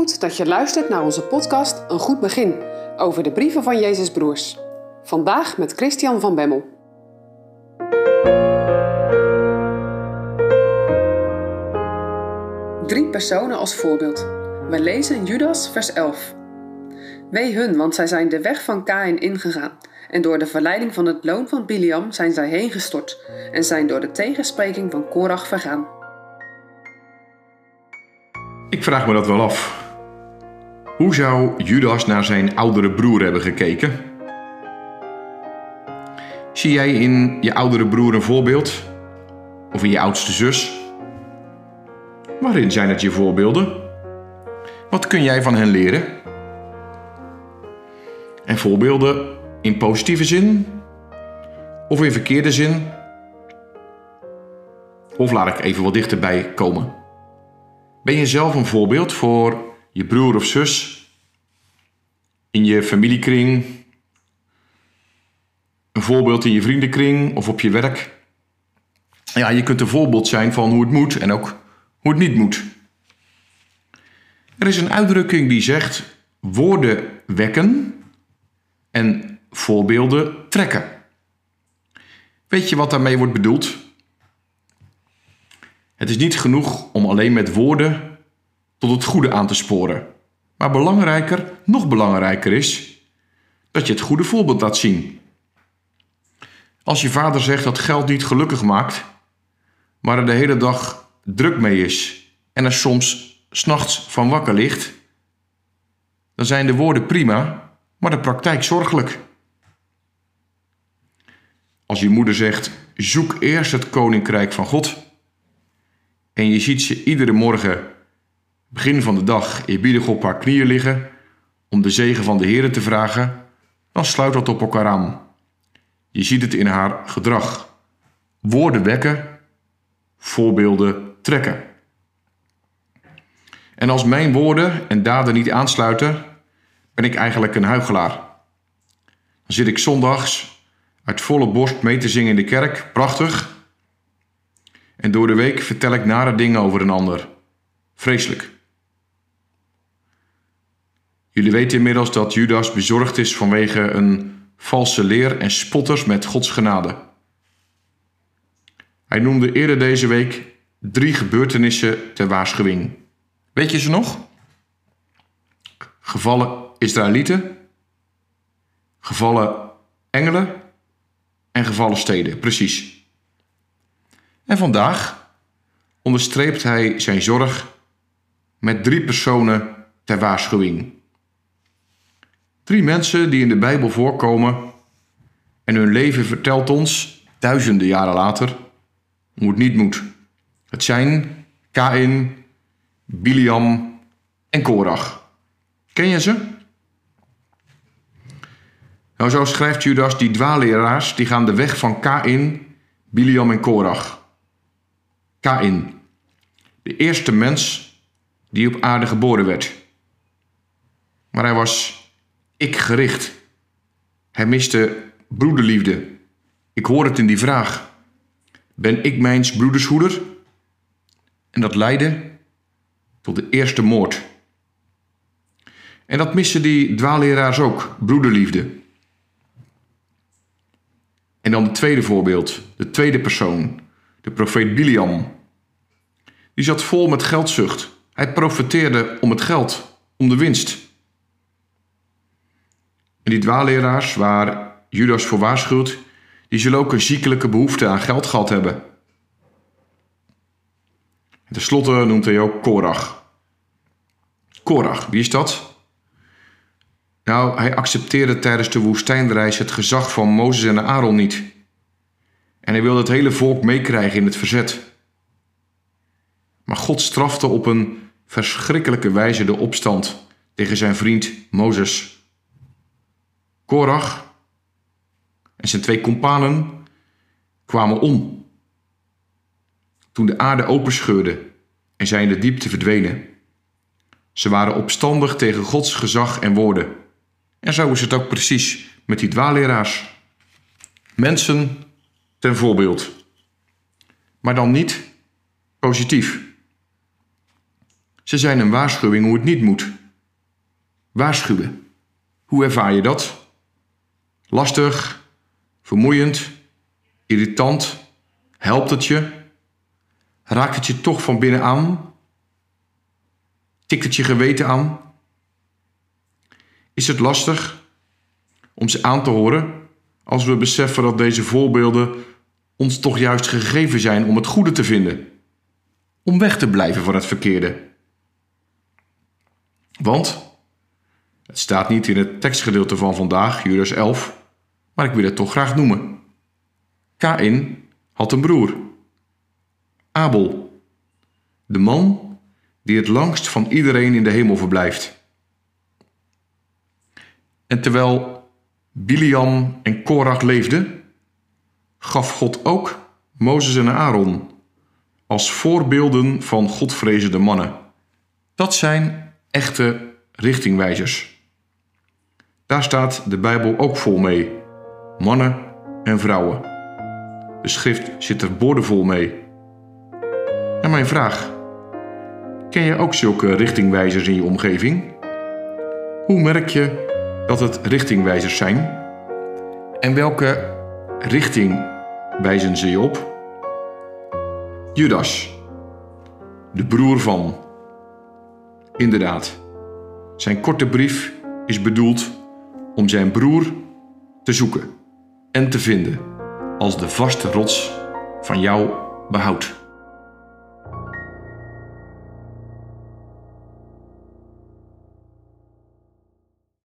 Goed dat je luistert naar onze podcast Een Goed Begin over de brieven van Jezus Broers. Vandaag met Christian van Bemmel. Drie personen als voorbeeld. We lezen Judas, vers 11. Wee hun, want zij zijn de weg van Kain ingegaan. En door de verleiding van het loon van Biliam zijn zij heen gestort. En zijn door de tegenspreking van Korach vergaan. Ik vraag me dat wel af. Hoe zou Judas naar zijn oudere broer hebben gekeken? Zie jij in je oudere broer een voorbeeld? Of in je oudste zus? Waarin zijn het je voorbeelden? Wat kun jij van hen leren? En voorbeelden in positieve zin? Of in verkeerde zin? Of laat ik even wat dichterbij komen. Ben je zelf een voorbeeld voor je broer of zus in je familiekring, een voorbeeld in je vriendenkring of op je werk? Ja, je kunt een voorbeeld zijn van hoe het moet en ook hoe het niet moet. Er is een uitdrukking die zegt: woorden wekken en voorbeelden trekken. Weet je wat daarmee wordt bedoeld? Het is niet genoeg om alleen met woorden tot het goede aan te sporen. Maar belangrijker, nog belangrijker is, dat je het goede voorbeeld laat zien. Als je vader zegt dat geld niet gelukkig maakt, maar er de hele dag druk mee is en er soms s'nachts van wakker ligt, dan zijn de woorden prima, maar de praktijk zorgelijk. Als je moeder zegt: zoek eerst het koninkrijk van God en je ziet ze iedere morgen, begin van de dag, eerbiedig op haar knieën liggen om de zegen van de Heer te vragen, dan sluit dat op elkaar aan. Je ziet het in haar gedrag. Woorden wekken, voorbeelden trekken. En als mijn woorden en daden niet aansluiten, ben ik eigenlijk een huigelaar. Dan zit ik zondags uit volle borst mee te zingen in de kerk, prachtig. En door de week vertel ik nare dingen over een ander. Vreselijk. Jullie weten inmiddels dat Judas bezorgd is vanwege een valse leer en spotters met Gods genade. Hij noemde eerder deze week drie gebeurtenissen ter waarschuwing. Weet je ze nog? Gevallen Israëlieten, gevallen engelen en gevallen steden, precies. En vandaag onderstreept hij zijn zorg met drie personen ter waarschuwing. Drie mensen die in de Bijbel voorkomen en hun leven vertelt ons, duizenden jaren later, hoe het niet moet. Het zijn Kain, Biliam en Korach. Ken je ze? Nou, zo schrijft Judas, die dwaalleraars die gaan de weg van Kain, Biliam en Korach. Kain, de eerste mens die op aarde geboren werd. Maar hij was ik gericht. Hij miste broederliefde. Ik hoor het in die vraag. Ben ik mijns broeders hoeder? En dat leidde tot de eerste moord. En dat missen die dwaalleraars ook, broederliefde. En dan het tweede voorbeeld, de tweede persoon, de profeet Biliam. Die zat vol met geldzucht. Hij profeteerde om het geld, om de winst. En die dwaalleraars waar Judas voor waarschuwt, die zullen ook een ziekelijke behoefte aan geld gehad hebben. En tenslotte noemt hij ook Korach. Korach, wie is dat? Nou, hij accepteerde tijdens de woestijnreis het gezag van Mozes en Aaron niet. En hij wilde het hele volk meekrijgen in het verzet. Maar God strafte op een verschrikkelijke wijze de opstand tegen zijn vriend Mozes. Korach en zijn twee kompanen kwamen om. Toen de aarde openscheurde en zij in de diepte verdwenen. Ze waren opstandig tegen Gods gezag en woorden. En zo is het ook precies met die dwaalleraars. Mensen ten voorbeeld. Maar dan niet positief. Ze zijn een waarschuwing hoe het niet moet. Waarschuwen. Hoe ervaar je dat? Lastig, vermoeiend, irritant? Helpt het je? Raakt het je toch van binnen aan? Tikt het je geweten aan? Is het lastig om ze aan te horen als we beseffen dat deze voorbeelden ons toch juist gegeven zijn om het goede te vinden? Om weg te blijven van het verkeerde. Want het staat niet in het tekstgedeelte van vandaag, Judas 11, maar ik wil het toch graag noemen. Kain had een broer, Abel, de man die het langst van iedereen in de hemel verblijft. En terwijl Biliam en Korach leefden, gaf God ook Mozes en Aaron als voorbeelden van Godvrezende mannen. Dat zijn echte richtingwijzers. Daar staat de Bijbel ook vol mee. Mannen en vrouwen. De schrift zit er boordevol mee. En mijn vraag: ken je ook zulke richtingwijzers in je omgeving? Hoe merk je dat het richtingwijzers zijn? En welke richting wijzen ze je op? Judas, de broer van. Inderdaad, zijn korte brief is bedoeld om zijn broer te zoeken en te vinden als de vaste rots van jouw behoud.